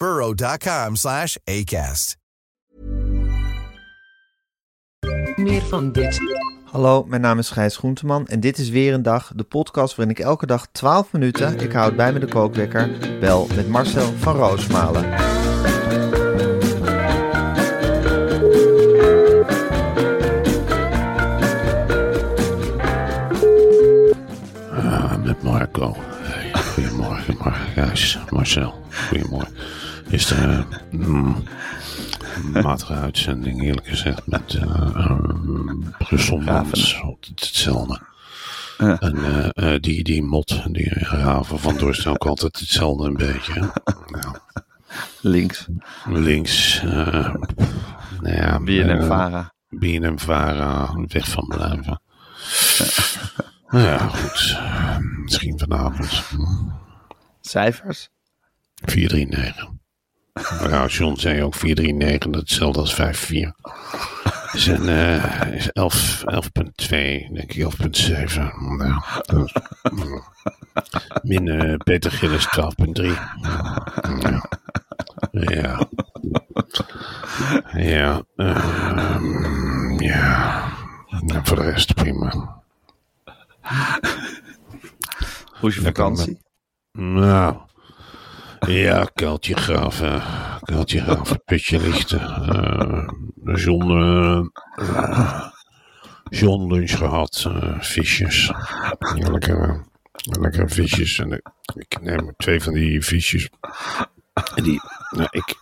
burrow.com slash ACAST. Meer van dit. Hallo, mijn naam is Gijs Groenteman en dit is weer een dag, de podcast waarin ik elke dag 12 minuten, ik houd bij me de kookwekker, bel met Marcel van Roosmalen. Ah, met Marco. Hey, goedemorgen, Mar Gijs, Marcel. Goedemorgen. Is er een mm, matige uitzending, eerlijk gezegd, met uh, resonans, hetzelfde. En eh, eh, die, die mot, die graven van Dorst ook altijd hetzelfde een beetje. Nou, Links, links, eh nou ja, BNM eh, Vara. BNM Vara, weg van blijven. nou ja, goed. Misschien vanavond. Cijfers? 439. Nou, John zei ook 439, dat is hetzelfde als 54. Is, een, eh, is 11 11,2, denk ik, 11,7. Nou, min eh, Peter Gillis 12,3. Ja. Ja. Ja. ehm, ja. Nou, voor de rest prima. Hoe is je vakantie? Nou, ja, kuiltje graven, kuiltje graven, putje lichten. eh John, eh, eh, John lunch gehad, eh, visjes. Lekker, lekker visjes. En ik, neem twee van die visjes. En die, nou, ik,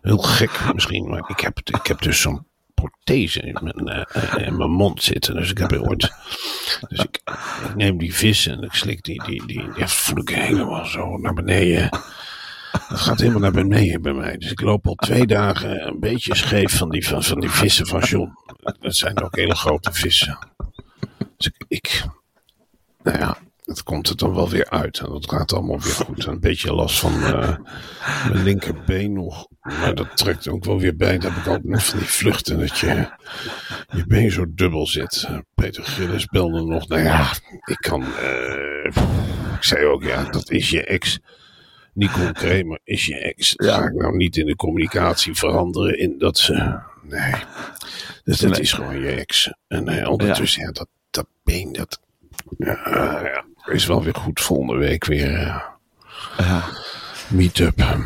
heel gek misschien, maar ik heb, ik heb dus zo'n prothese in mijn, eh, eh, in mijn mond zitten. Dus ik heb ooit dus ik, neem die vis en ik slik die, die, die, die voel ik helemaal zo naar beneden. Dat gaat helemaal naar beneden bij mij. Dus ik loop al twee dagen een beetje scheef van die, van, van die vissen van John. Dat zijn ook hele grote vissen. Dus ik, nou ja, het komt er dan wel weer uit. En dat gaat allemaal weer goed. Een beetje last van eh, mijn linkerbeen nog. Maar dat trekt ook wel weer bij. Dan heb ik ook nog van die vluchten dat je je been zo dubbel zit. Peter Gillis belde nog. Nou ja, ik kan. eh, ik zei ook, ja, dat is je ex. Nicole Kramer is je ex. Dat ga ik nou niet in de communicatie veranderen in dat ze. Nee. Dus dat Nee. is gewoon je ex. En eh, ondertussen, ja, dat, dat been, dat. Ja, ja, is wel weer goed volgende week weer. eh, Ja. Meet-up.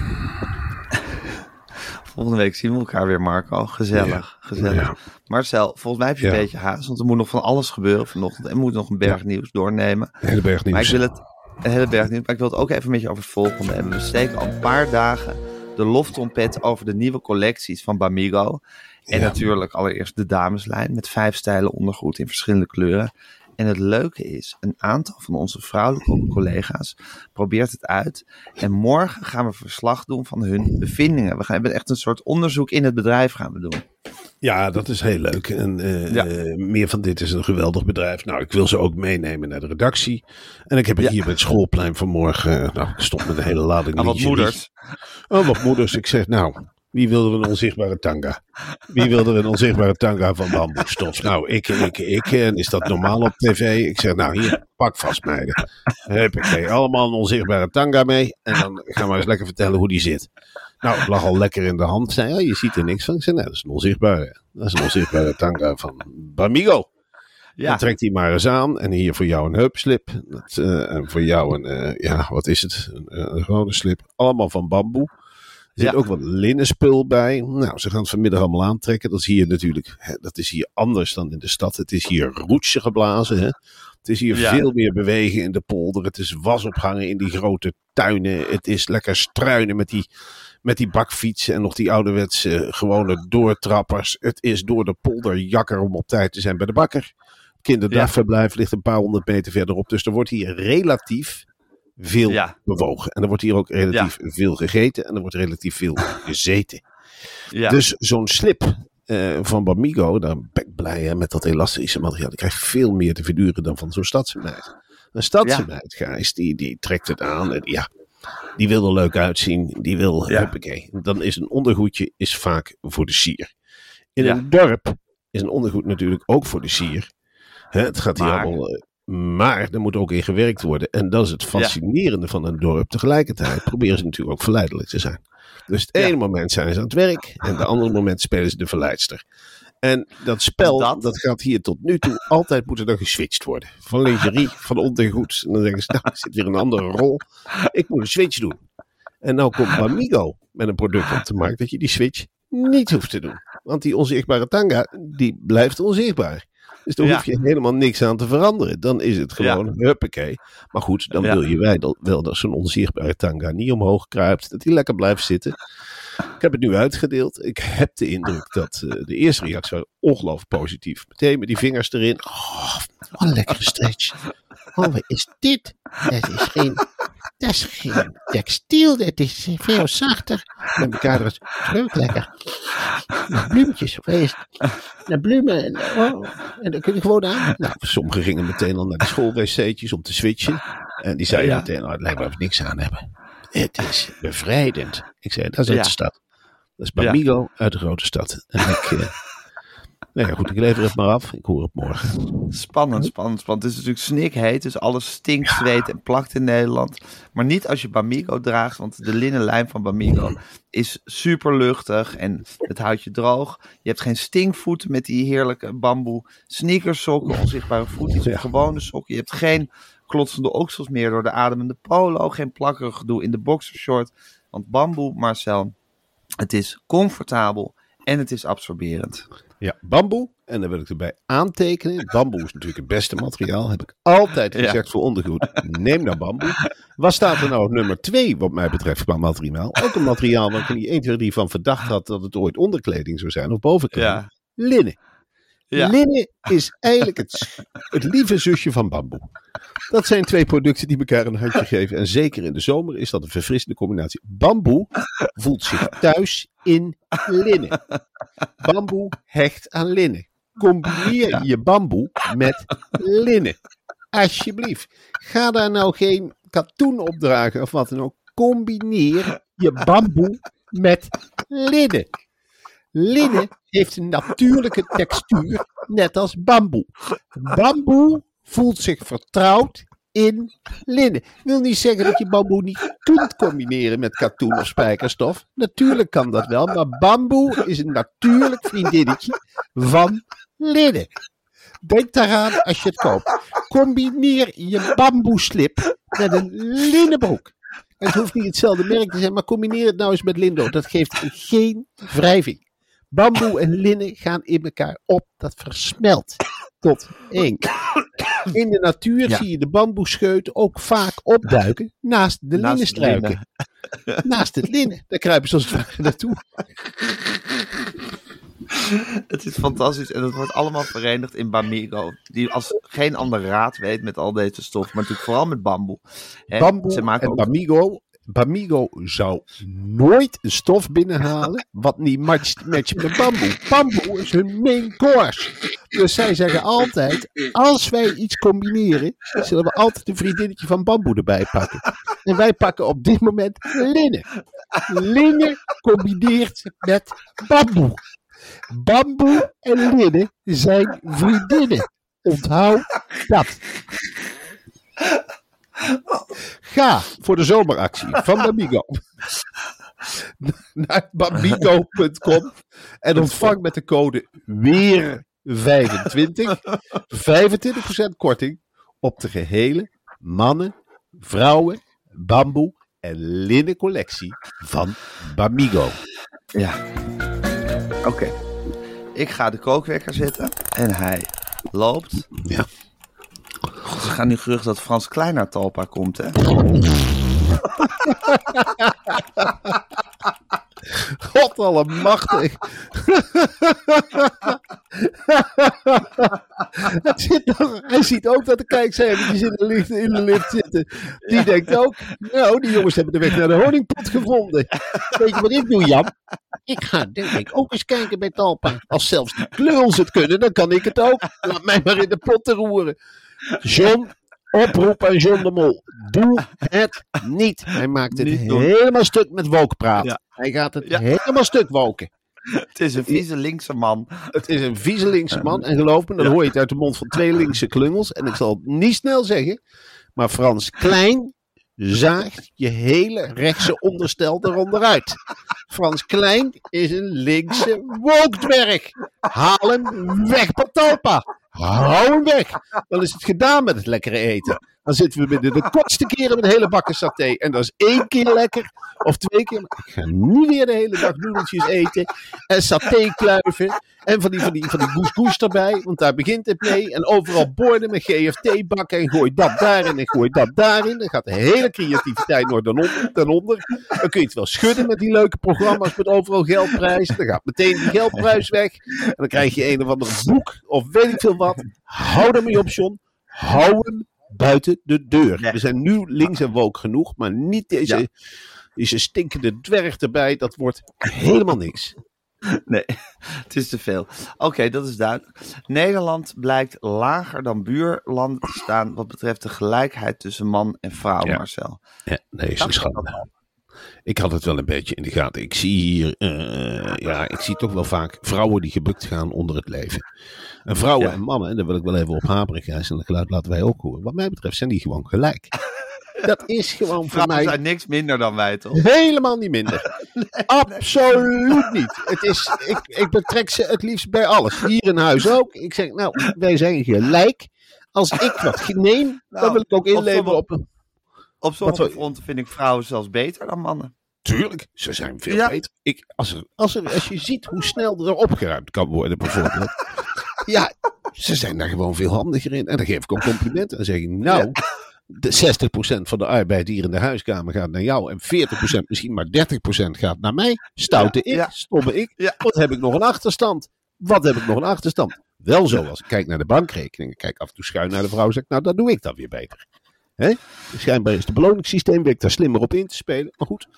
Volgende week zien we elkaar weer, Marco. Gezellig, gezellig. Ja. Marcel, volgens mij heb je Ja. een beetje haast, want er moet nog van alles gebeuren vanochtend. En we moeten nog een berg nieuws doornemen. De hele berg nieuws. Maar ik wil het, een hele berg nieuws, maar ik wil het ook even met je over het volgende hebben. We steken al een paar dagen de loftrompet over de nieuwe collecties van Bamigo. En Ja. natuurlijk allereerst de dameslijn met vijf stijlen ondergoed in verschillende kleuren. En het leuke is, een aantal van onze vrouwelijke collega's probeert het uit. En morgen gaan we verslag doen van hun bevindingen. We gaan hebben echt een soort onderzoek in het bedrijf gaan we doen. Ja, dat is heel leuk. En eh, Ja. eh, meer van dit is een geweldig bedrijf. Nou, ik wil ze ook meenemen naar de redactie. En ik heb het Ja. hier bij het schoolplein vanmorgen. Nou, ik stond met een hele lading Ah, wat moeders. Oh, wat moeders. Ik zeg, nou, wie wilde er een onzichtbare tanga? Wie wilde er een onzichtbare tanga van bamboestof? Nou, ik, ik, ik. En is dat normaal op tv? Ik zeg, nou, hier, pak vast meiden. Huppakee, allemaal een onzichtbare tanga mee. En dan gaan we eens lekker vertellen hoe die zit. Nou, het lag al lekker in de hand. Ik Zei, ja, je ziet er niks van. Ik zei, nee, dat is een onzichtbare. Dat is een onzichtbare tanga van Bamigo. Ja, Dan trekt hij maar eens aan. En hier voor jou een heupslip. Dat, eh, en voor jou een, eh, ja, wat is het? Een, een gewone slip. Allemaal van bamboe. Zit Ja. ook wat linnenspul bij. Nou, ze gaan het vanmiddag allemaal aantrekken. Dat zie je natuurlijk, hè, dat is hier anders dan in de stad. Het is hier roetje geblazen. Hè? Het is hier Ja. veel meer bewegen in de polder. Het is was ophangen in die grote tuinen. Het is lekker struinen met die, met die bakfietsen en nog die ouderwetse gewone doortrappers. Het is door de polder jakker om op tijd te zijn bij de bakker. Kinderdagverblijf ligt een paar honderd meter verderop. Dus er wordt hier relatief veel Ja. bewogen. En er wordt hier ook relatief veel gegeten en er wordt relatief veel gezeten. Ja. Dus zo'n slip eh, van Bamigo, daar ben ik blij hè, met dat elastische materiaal. Die krijgt veel meer te verduren dan van zo'n stadsmeid. Een stadsmeid, Gijs, die, die trekt het aan en ja, die wil er leuk uitzien. Die wil, Ja. huppakee. Dan is een ondergoedje is vaak voor de sier. In een dorp is een ondergoed natuurlijk ook voor de sier. Hè, het gaat hier Maar- allemaal... maar er moet ook in gewerkt worden. En dat is het fascinerende van een dorp. Tegelijkertijd proberen ze natuurlijk ook verleidelijk te zijn. Dus het Ja. ene moment zijn ze aan het werk. En het andere moment spelen ze de verleidster. En dat spel, Dat- dat, gaat hier tot nu toe altijd moeten er geswitcht worden. Van lingerie, van ondergoed. En dan denken ze, nou, er zit weer een andere rol. Ik moet een switch doen. En nou komt Bamigo met een product op de markt dat je die switch niet hoeft te doen. Want die onzichtbare tanga, die blijft onzichtbaar. Dus daar Ja. hoef je helemaal niks aan te veranderen. Dan is het gewoon huppakee. Maar goed, dan Ja. wil je wij dat, wel dat zo'n onzichtbare tanga niet omhoog kruipt. Dat die lekker blijft zitten. Ik heb het nu uitgedeeld. Ik heb de indruk dat eh, de eerste reactie was ongelooflijk positief. Meteen met die vingers erin. Oh, wat een lekkere stretch. Oh, wat is dit? Het is geen, dat is geen textiel. Het is veel zachter. Met elkaar is leuk lekker. Met bloemetjes. De bloemen. En, oh, en dan kun je gewoon aan. Nou, sommigen gingen meteen al naar de schoolwc'tjes om te switchen. En die zeiden Ja. meteen, nou, het lijkt wel of we niks aan hebben. Het is bevrijdend. Ik zei, dat is uit Ja. de stad. Dat is Bamigo uit de grote stad. En ik, ja, goed, ik lever het maar af. Ik hoor het morgen. Spannend, spannend, spannend. Het is natuurlijk snikheet, dus alles stinkt, zweet en plakt in Nederland. Maar niet als je Bamigo draagt, want de linnen lijm van Bamigo is super luchtig en het houdt je droog. Je hebt geen stinkvoeten met die heerlijke bamboe sneakersokken, onzichtbare voeten. Je hebt gewone sokken. Je hebt geen klotsende oksels meer door de ademende polo, geen plakkerig gedoe in de boxershort. Want bamboe, Marcel, het is comfortabel en het is absorberend. Ja, bamboe. En dan wil ik erbij aantekenen. Bamboe is natuurlijk het beste materiaal. Heb ik altijd Ja. gezegd voor ondergoed. Neem nou bamboe. Wat staat er nou op nummer twee wat mij betreft qua materiaal? Ook een materiaal waar ik er niet 1, 2, 3 van verdacht had dat het ooit onderkleding zou zijn of bovenkleding. Linnen. Ja. Linnen is eigenlijk het, het lieve zusje van bamboe. Dat zijn twee producten die elkaar een handje geven. En zeker in de zomer is dat een verfrissende combinatie. Bamboe voelt zich thuis in linnen. Bamboe hecht aan linnen. Combineer je bamboe met linnen. Alsjeblieft. Ga daar nou geen katoen op dragen of wat dan ook. Combineer je bamboe met linnen. Linnen heeft een natuurlijke textuur, net als bamboe. Bamboe voelt zich vertrouwd in linnen. Wil niet zeggen dat je bamboe niet kunt combineren met katoen of spijkerstof. Natuurlijk kan dat wel, maar bamboe is een natuurlijk vriendinnetje van linnen. Denk daaraan als je het koopt. Combineer je bamboeslip met een linnenbroek. En het hoeft niet hetzelfde merk te zijn, maar combineer het nou eens met lindo. Dat geeft geen wrijving. Bamboe en linnen gaan in elkaar op. Dat versmelt tot één. In de natuur Ja. zie je de bamboescheut ook vaak opduiken naast de Naast linnenstruiken. Naast het linnen. Daar kruipen ze als het naartoe. Het is fantastisch en het wordt allemaal verenigd in Bamigo. Die als geen ander raad weet met al deze stof, maar natuurlijk vooral met bamboe. Hè, Bamboe ze maken en ook- Bamigo. Bamigo zou nooit een stof binnenhalen wat niet matcht, matcht met bamboe. Bamboe is hun main course. Dus zij zeggen altijd, als wij iets combineren, zullen we altijd een vriendinnetje van bamboe erbij pakken. En wij pakken op dit moment linnen. Linnen combineert met bamboe. Bamboe en linnen zijn vriendinnen. Onthoud dat. Ga voor de zomeractie van Bamigo naar bamigo.com en ontvang met de code WEER25 25% korting op de gehele mannen, vrouwen, bamboe en linnen collectie van Bamigo. Ja. Oké. Ik ga de kookwekker zetten en hij loopt. Ja. Ze gaan nu gerucht dat Frans Klein naar Talpa komt, hè? God allemachtig. hij ziet ook dat de kijkcijfertjes in de, lift, in de lift zitten. Die denkt ook, nou, die jongens hebben de weg naar de honingpot gevonden. Weet je wat ik doe, Jan? Ik ga denk ik ook eens kijken bij Talpa. Als zelfs die kleuls het kunnen, dan kan ik het ook. Laat mij maar in de pot te roeren. John, oproep aan John de Mol. Doe het niet. Hij maakt het Niet doen. helemaal stuk met wokpraat. Ja. Hij gaat het Ja. helemaal stuk woken. Het is een vieze linkse man. Het is een vieze linkse man. En geloof me, dan hoor je het uit de mond van twee linkse klungels. En ik zal het niet snel zeggen. Maar Frans Klein zaagt je hele rechtse onderstel eronder uit. Frans Klein is een linkse wookdwerg. Haal hem weg, Patalpa. Hou hem weg. Dan is het gedaan met het lekkere eten. Dan zitten we binnen de kortste keren met hele bakken saté. En dat is één keer lekker. Of twee keer. Ik ga niet weer de hele dag noedeltjes eten. En saté kluiven. En van die, van die, van die couscous erbij. Want daar begint het mee. En overal borden met GFT bakken. En gooi dat daarin en gooi dat daarin. Dan gaat de hele creativiteit nog ten onder. ten onder. Dan kun je het wel schudden met die leuke programma's met overal geldprijs. Dan gaat meteen die geldprijs weg. En dan krijg je een of ander boek. Of weet ik veel wat. Hou er mee op, John. Hou hem buiten de deur. We zijn nu links en woke genoeg. Maar niet deze, Ja. deze stinkende dwerg erbij. Dat wordt helemaal niks. Nee, het is te veel. Oké, dat is duidelijk. Nederland blijkt lager dan buurlanden te staan wat betreft de gelijkheid tussen man en vrouw, Ja. Marcel. Ja, nee, is een schande. Ik had het wel een beetje in de gaten. Ik zie hier, eh, ja, ik zie toch wel vaak vrouwen die gebukt gaan onder het leven. En vrouwen Ja. en mannen, en daar wil ik wel even op hameren, Gijs, en dat geluid laten wij ook horen. Wat mij betreft zijn die gewoon gelijk. Dat is gewoon voor mij zijn niks minder dan wij, toch? helemaal niet minder. Absoluut niet. Het is, ik, ik betrek ze het liefst bij alles. Hier in huis ook. Ik zeg, nou, wij zijn gelijk. Als ik wat neem, dan Nou, wil ik ook inleveren op Op sommige fronten vind ik vrouwen zelfs beter dan mannen. Tuurlijk, ze zijn veel Ja. beter. Ik, als, er, als, er, als je ziet hoe snel er opgeruimd kan worden, bijvoorbeeld. ja, ze zijn daar gewoon veel handiger in. En dan geef ik ook complimenten. En dan zeg ik, nou, de 60% van de arbeid hier in de huiskamer gaat naar jou. En 40%, misschien maar 30% gaat naar mij. Stoute ik, Ja. stomme ik. Wat heb ik nog een achterstand? Wat heb ik nog een achterstand? Wel zo, als ik kijk naar de bankrekening. Kijk af en toe schuin naar de vrouw. Zeg ik, nou, dat doe ik dan weer beter. Hè? Schijnbaar is het beloningssysteem, daar slimmer op in te spelen. Maar goed,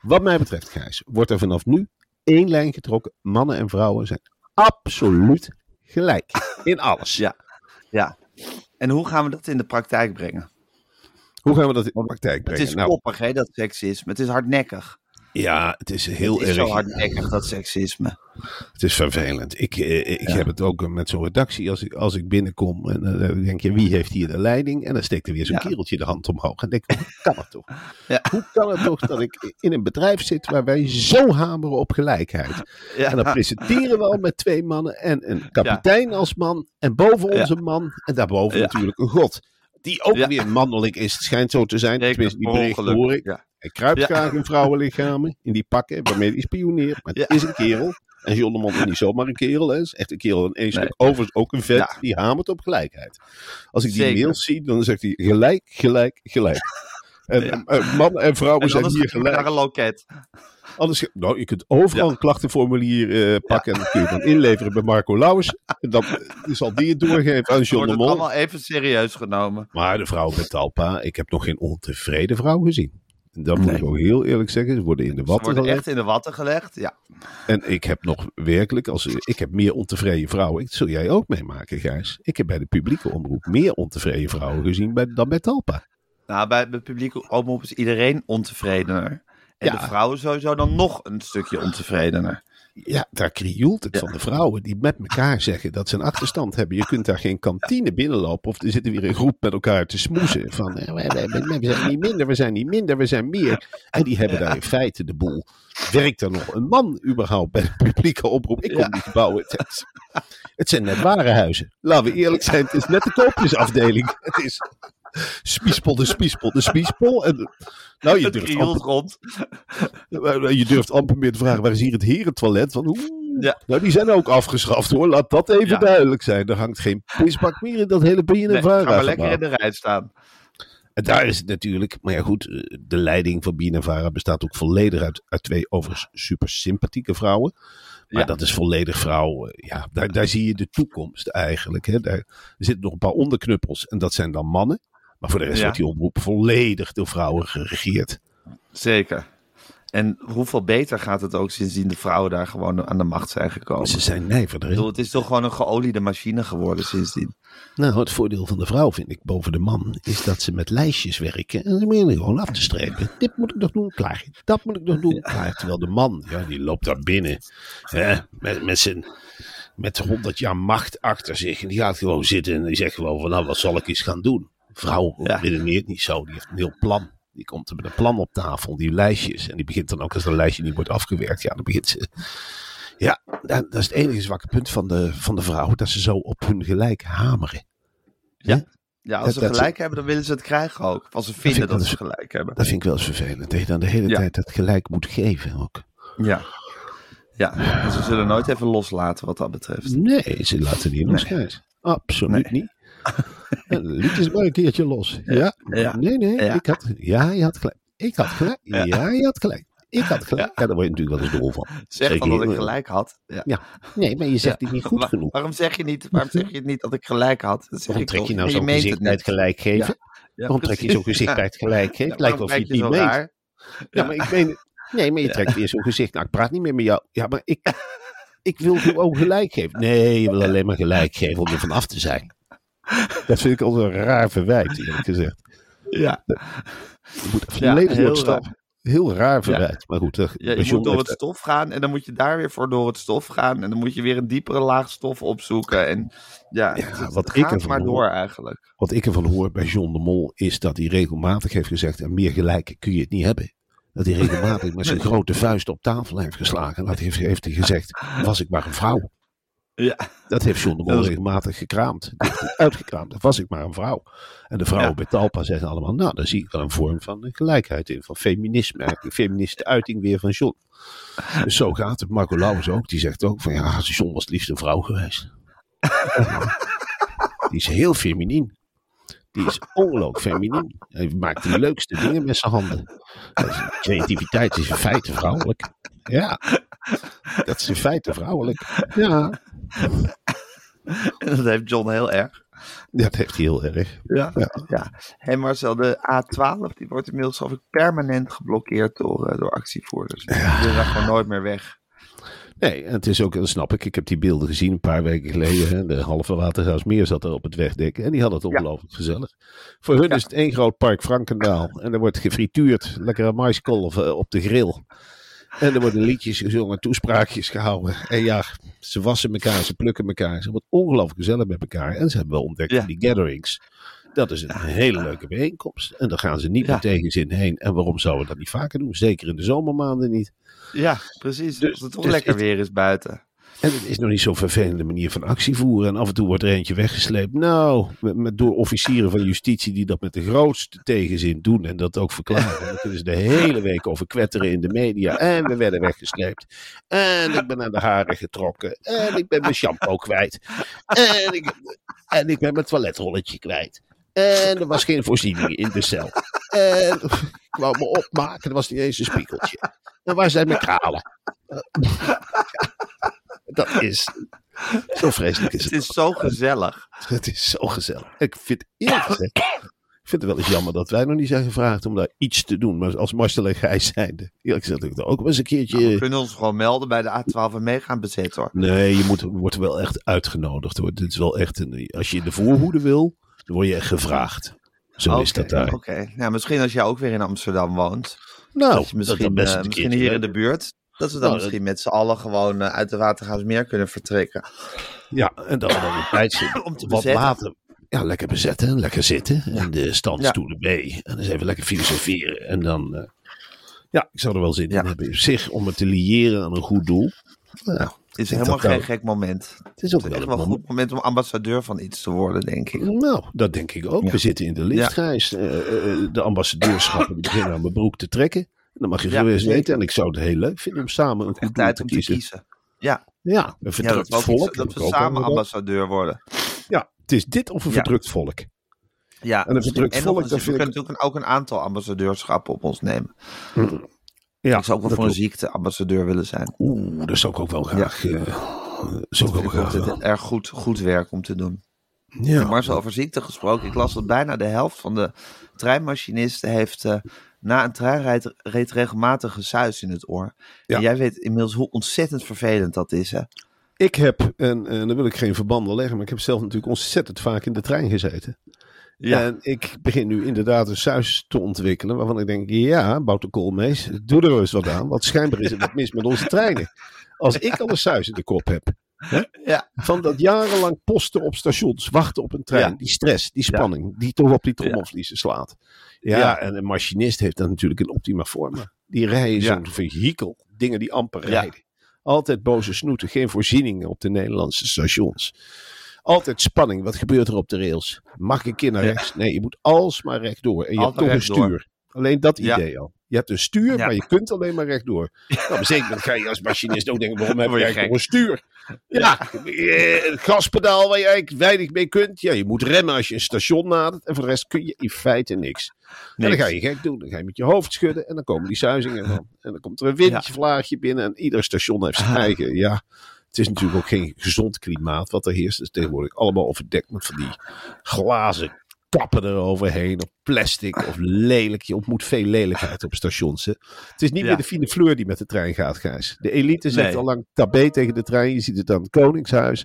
wat mij betreft, Gijs, wordt er vanaf nu één lijn getrokken. Mannen en vrouwen zijn absoluut gelijk. In alles. Ja. Ja. En hoe gaan we dat in de praktijk brengen? Hoe gaan we dat in de praktijk Het brengen? is Nou, koppig, hè, dat seksisme. Het is hardnekkig. Ja, het is heel het is erg. zo hardnekkig, dat seksisme. Het is vervelend. Ik, eh, ik Ja. heb het ook met zo'n redactie. Als ik, als ik binnenkom en eh, dan denk je, wie heeft hier de leiding? En dan steekt er weer zo'n Ja. kereltje de hand omhoog. En denk ik, hoe kan het toch? Ja. Hoe kan het toch dat ik in een bedrijf zit waar wij zo hameren op gelijkheid? En dan presenteren we al met twee mannen en een kapitein als man. En boven ons een man. En daarboven natuurlijk een god. Die ook weer mannelijk is. Het schijnt zo te zijn. Tenminste, die ongeluk. hoor ik. Hij kruipt Ja. graag in vrouwenlichamen. In die pakken waarmee hij spioneert. Maar het Ja. is een kerel. En John de Mond is niet zomaar een kerel. Hè. Is echt een kerel. En één Nee. stuk overigens ook een vet. Ja. Die hamert op gelijkheid. Als ik die Zeker. mails zie, dan zegt hij gelijk, gelijk, gelijk. En Ja. eh, mannen en vrouwen En zijn hier naar gelijk. een loket. Anders, nou, je kunt overal Ja. een klachtenformulier eh, pakken en dat kun je dan inleveren bij Marco Lauwers. En dan eh, zal die het doorgeven aan John de het Mol. allemaal even serieus genomen. Maar de vrouw bij Talpa, ik heb nog geen ontevreden vrouw gezien. En dat moet Nee. ik ook heel eerlijk zeggen. Ze worden in de Ze watten worden gelegd. echt in de watten gelegd. Ja. En ik heb nog werkelijk, als, ik heb meer ontevreden vrouwen. Dat zul jij ook meemaken, Gijs. Ik heb bij de publieke omroep meer ontevreden vrouwen gezien bij, dan bij Talpa. Nou, bij de publieke omroep is iedereen ontevredener. En Ja. de vrouwen sowieso dan nog een stukje ontevredener. Ja, daar krioelt het Ja. van de vrouwen die met elkaar zeggen dat ze een achterstand hebben. Je kunt daar geen kantine binnenlopen of er zitten weer een groep met elkaar te smoezen. Van eh, we, we- zijn niet minder, we zijn niet minder, we zijn meer. En die hebben daar in feite de boel. Werkt er nog een man überhaupt bij de publieke oproep? Ik kom Ja. die gebouwen. Het, het zijn net warenhuizen. Laten we eerlijk zijn, het is net de koopjesafdeling. Het is Spiespol, de spiespol, de spiespol. En, nou, je durft, amper, rond. je durft amper meer te vragen, waar is hier het herentoilet? Van, oeh, Ja. Nou, die zijn ook afgeschaft hoor. Laat dat even Ja. duidelijk zijn. Er hangt geen pisbak meer in dat hele Nee, ga BNNVARA maar lekker in de rij staan. En daar is het natuurlijk, maar ja goed, eh, de leiding van BNNVARA bestaat ook volledig uit, uit twee overigens super sympathieke vrouwen. Maar Ja. dat is volledig vrouw. eh, Ja, daar, daar zie je de toekomst eigenlijk. Hè. Daar, er zitten nog een paar onderknuppels en dat zijn dan mannen. Maar voor de rest Ja. wordt die omroep volledig door vrouwen geregeerd. Zeker. En hoeveel beter gaat het ook sindsdien de vrouwen daar gewoon aan de macht zijn gekomen? Ze zijn Ik bedoel, het is toch gewoon een geoliede machine geworden sindsdien. Nou, het voordeel van de vrouw vind ik boven de man is dat ze met lijstjes werken en ze beginnen gewoon af te strepen. Dit moet ik nog doen, klaar. Dat moet ik nog doen, klaar. Terwijl de man, ja, die loopt daar binnen hè, met, met zijn met 100 jaar macht achter zich en die gaat gewoon zitten en die zegt gewoon van nou, wat zal ik eens gaan doen? Vrouw Ja. redeneert niet zo, die heeft een heel plan. Die komt er met een plan op tafel, die lijstjes. En die begint dan ook als dat lijstje niet wordt afgewerkt. Ja, dan begint ze. Ja, dat dat is het enige zwakke punt van de, van de vrouw. Dat ze zo op hun gelijk hameren. Ja. Ja, als Dat- ze dat- gelijk hebben, dan willen ze het krijgen ook. Als ze vind vinden dat ze gelijk hebben. Dat vind ik wel eens vervelend. Dat je dan de hele Ja. tijd het gelijk moet geven ook. Ja. Ja, en ze zullen nooit even loslaten wat dat betreft. Nee, ze laten niet los, Gijs. Absoluut Nee. niet. En Liet eens maar een keertje los. Ja. Ja. Nee, nee. Ja. Ik had, ja, je had gelijk. Ik had gelijk. Ja, Ja. je had gelijk. Ik had gelijk. Ja, daar word je natuurlijk wel eens dol van. Zeg Zeker dat ik gelijk had. Ja. Nee, maar je zegt het niet goed genoeg. Waarom zeg je niet, waarom zeg je niet dat ik gelijk had? Dat zeg ik trek je nou zo'n gezicht bij het gelijk geven? Waarom trek je zo'n gezicht bij het gelijk geven? Lijkt wel of je het niet meent. Ja, maar ik meen... Nee, maar je trekt weer zo'n gezicht. Nou, ik praat niet meer met jou. Ja, maar ik... Ik wil gewoon gelijk geven. Nee, je wil alleen maar gelijk geven om er vanaf te zijn. Dat vind ik al een raar verwijt, eerlijk gezegd. Ja. Je moet Ja, heel raar verwijt. Maar goed, dat, Ja, bij je moet door het stof gaan en dan moet je daar weer voor door het stof gaan. En dan moet je weer een diepere laag stof opzoeken. En ja, Ja, het, het wat ik gaat ervan maar hoor- door eigenlijk. wat ik ervan hoor bij John de Mol is dat hij regelmatig heeft gezegd: en meer gelijk kun je het niet hebben. Dat hij regelmatig met zijn grote vuist op tafel heeft geslagen. Dat heeft, heeft hij gezegd: was ik maar een vrouw. Ja, Dat heeft John de Mol regelmatig gekraamd. Uitgekraamd. Dat was ik maar een vrouw. En de vrouwen Ja. bij Talpa zeggen allemaal: nou, dan zie ik wel een vorm van gelijkheid in. Van feminisme. Een feministische uiting weer van John. Dus zo gaat het. Marco Lauwers ook. Die zegt ook: van ja, John was het liefst een vrouw geweest. Die is heel feminien. Die is ongelooflijk feminien. Hij maakt de leukste dingen met zijn handen. Creativiteit is in feite vrouwelijk. Ja, dat is in feite vrouwelijk. Ja, en dat heeft John heel erg. dat heeft hij heel erg. Ja. Ja. ja. Hey Marcel, de A12 die wordt inmiddels ik permanent geblokkeerd door, eh, door actievoerders. Die willen daar gewoon nooit meer weg. Nee, en het is ook, dat snap ik. Ik heb die beelden gezien een paar weken geleden. Hè. De halve Waterhuismeer zat er op het wegdek. En die hadden het ongelooflijk gezellig. Voor hun is het één groot park Frankendaal. En er wordt gefrituurd. Lekkere maiskolven op de grill. En er worden liedjes gezongen, toespraakjes gehouden. En ja, ze wassen elkaar, ze plukken elkaar. Ze wordt ongelooflijk gezellig met elkaar. En ze hebben wel ontdekt Ja. die gatherings. Dat is een hele leuke bijeenkomst. En daar gaan ze niet Ja. met tegenzin heen. En waarom zouden we dat niet vaker doen? Zeker in de zomermaanden niet. Ja, precies. Dus- Als het toch dus lekker het- weer is buiten. En het is nog niet zo'n vervelende manier van actie voeren. En af en toe wordt er eentje weggesleept. Nou, met, met- door officieren van justitie die dat met de grootste tegenzin doen. En dat ook verklaren. En dan kunnen ze de hele week over kwetteren in de media. En we werden weggesleept. En ik ben aan de haren getrokken. En ik ben mijn shampoo kwijt. En ik, en ik ben mijn toiletrolletje kwijt. En er was geen voorziening in de cel. En ik wou me opmaken. Er was niet eens een spiegeltje. En waar zijn mijn kralen? Dat is. Zo vreselijk is Het het. is zo gezellig. Het is zo gezellig. Ik vind eerlijk gezegd. Ik vind het wel eens jammer dat wij nog niet zijn gevraagd om daar iets te doen. Maar als Marcel en Gijs zijnde. Eerlijk gezegd, ik er ook wel eens een We keertje. kunnen ons gewoon melden bij de A12 en mee gaan bezetten hoor. Nee, je moet, wordt wel echt uitgenodigd hoor. Dit is wel echt een. Als je in de voorhoede wil, dan word je echt gevraagd. Zo is dat daar. Oké, nou, misschien als jij ook weer in Amsterdam woont. Nou, dat misschien, best eh, een misschien hier in de buurt. Dat we dan Nou, dat- misschien met z'n allen gewoon eh, uit de Watergaasmeer kunnen vertrekken. Ja, en dat we dan een tijdje Om te wat bezetten. later. Ja, lekker bezetten, lekker zitten. En de standstoelen mee. En dan eens even lekker filosoferen. En dan. eh, ja, ik zou er wel zin Ja. in hebben. Op zich, om het te liëren aan een goed doel. Nou, Het is helemaal geen gek moment. Het is ook Het wel is een wel een moment. goed moment om ambassadeur van iets te worden, denk ik. Nou, dat denk ik ook. Ja. We zitten in de liftreis. Eh, eh, de ambassadeurschappen beginnen aan mijn broek te trekken. En dan mag je Ja, gerust zeker. weten. En ik zou het heel leuk vinden om samen een goed tijd te om te kiezen. kiezen. Ja, Ja, een ja verdrukt dat, volk. iets- dat we samen ambassadeur worden. Ja, het is dit of een Ja. verdrukt volk. Ja, En een verdrukt volk, eens, we kunnen natuurlijk ook een aantal ambassadeurschappen op ons nemen. Ja, ik zou ook wel voor een klopt. ziekte ambassadeur willen zijn. Oeh, dat zou ik ook wel graag. eh zou ik ook graag het erg goed, goed werk om te doen. Ja. Marcel, over ziekte gesproken. Ik las dat bijna de helft van de treinmachinisten heeft eh, na een treinrit reed regelmatig gesuis in het oor. Ja. En jij weet inmiddels hoe ontzettend vervelend dat is, hè? Ik heb, en, en dan wil ik geen verbanden leggen, maar ik heb zelf natuurlijk ontzettend vaak in de trein gezeten. Ja. En ik begin nu inderdaad een suis te ontwikkelen waarvan ik denk, ja, Boute Koolmees, doe er eens wat aan. Want schijnbaar is er wat mis met onze treinen. Als ik al een suis in de kop heb, Ja. van dat jarenlang posten op stations, wachten op een trein, Ja. die stress, die spanning, die toch op die trommelvliezen slaat. Ja, en een machinist heeft dat natuurlijk in optima forma. Die rijden zo'n vehikel, dingen die amper rijden. Altijd boze snoeten, geen voorzieningen op de Nederlandse stations. Altijd spanning, wat gebeurt er op de rails? Mag ik een keer naar rechts? Nee, je moet alsmaar rechtdoor. En je Altijd hebt toch een stuur. Alleen dat idee al. Je hebt een stuur, maar je kunt alleen maar rechtdoor. Nou, een zeker moment ga je als machinist ook denken, waarom heb je eigenlijk een stuur? Ja, eh, het gaspedaal waar je eigenlijk weinig mee kunt. Ja, je moet remmen als je een station nadert. En voor de rest kun je in feite niks. En dan ga je gek doen. Dan ga je met je hoofd schudden. En dan komen die suizingen van. En dan komt er een windje vlaagje binnen. En ieder station heeft zijn eigen. Ja, het is natuurlijk ook geen gezond klimaat wat er heerst. Het is tegenwoordig allemaal overdekt met van die glazen kappen eroverheen. Of plastic of lelijk. Je ontmoet veel lelijkheid op stations. Hè. Het is niet Ja. meer de fine fleur die met de trein gaat, Gijs. De elite zegt Nee. al lang tabé tegen de trein. Je ziet het aan het Koningshuis.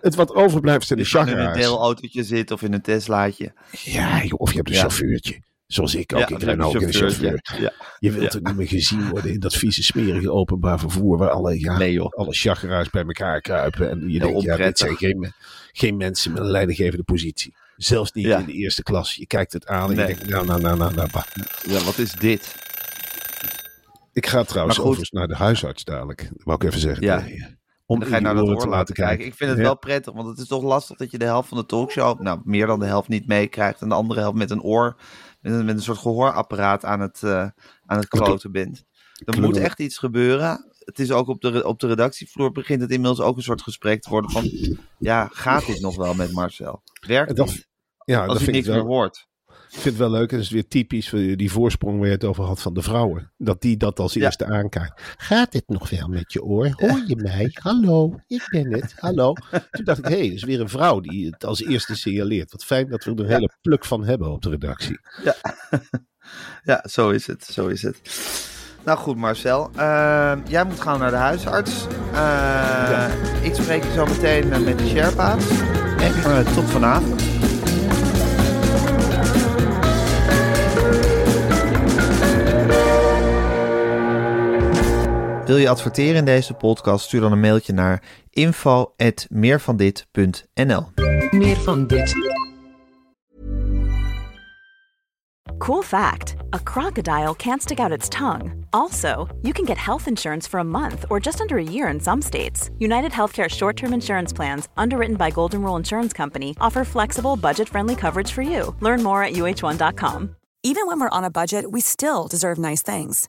Het wat overblijft zijn de kan in een deelautootje zitten of in een Teslaatje. Ja, joh, of je hebt een Ja. chauffeurtje. Zoals ik ook. Ja, ik ren ook in chauffeur. Ja. Je wilt Ja. ook niet meer gezien worden in dat vieze, smerige openbaar vervoer. Waar alle, ja, Nee, alle chageraars bij elkaar kruipen. En je denkt, ja, dit zijn geen, geen mensen met een leidinggevende positie. Zelfs niet in de eerste klas. Je kijkt het aan en Nee. je denkt, nou, nou, nou, nou, nou. bah. Ja, wat is dit? Ik ga trouwens overigens naar de huisarts dadelijk. Dat wou ik even zeggen. Ja. Om Dan ga je naar dat oor te laten kijken. Ik vind het Ja. wel prettig, want het is toch lastig dat je de helft van de talkshow, nou meer dan de helft niet meekrijgt. En de andere helft met een oor, met een, met een soort gehoorapparaat aan het, eh, aan het kloten bent. Er moet echt iets gebeuren. Het is ook op de, op de redactievloer begint het inmiddels ook een soort gesprek te worden van, ja, gaat dit nog wel met Marcel? Werkt dat-? Ja, Als dat vind ik niks meer wel. hoort. Ik vind het wel leuk. En dat is weer typisch voor die voorsprong waar je het over had van de vrouwen. Dat die dat als Ja. eerste aankijkt. Gaat dit nog wel met je oor? Hoor je mij? Hallo, ik ben het. Hallo. Toen dacht ik, hé, hey, is weer een vrouw die het als eerste signaleert. Wat fijn dat we er een hele pluk van hebben op de redactie. Ja, zo is het. Zo is het. Nou goed, Marcel. Ehm, jij moet gaan naar de huisarts. Eh, Ik spreek je zo meteen eh, met de Sherpa's. En eh, tot vanavond. Wil je adverteren in deze podcast? Stuur dan een mailtje naar info.meervandit.nl Meer van dit. Cool fact a crocodile can't stick out its tongue. Also, you can get health insurance for a month or just under a year in some states. United Healthcare short term insurance plans, underwritten by Golden Rule Insurance Company, offer flexible, budget friendly coverage for you. Learn more at uh1.com. Even when we're on a budget, we still deserve nice things.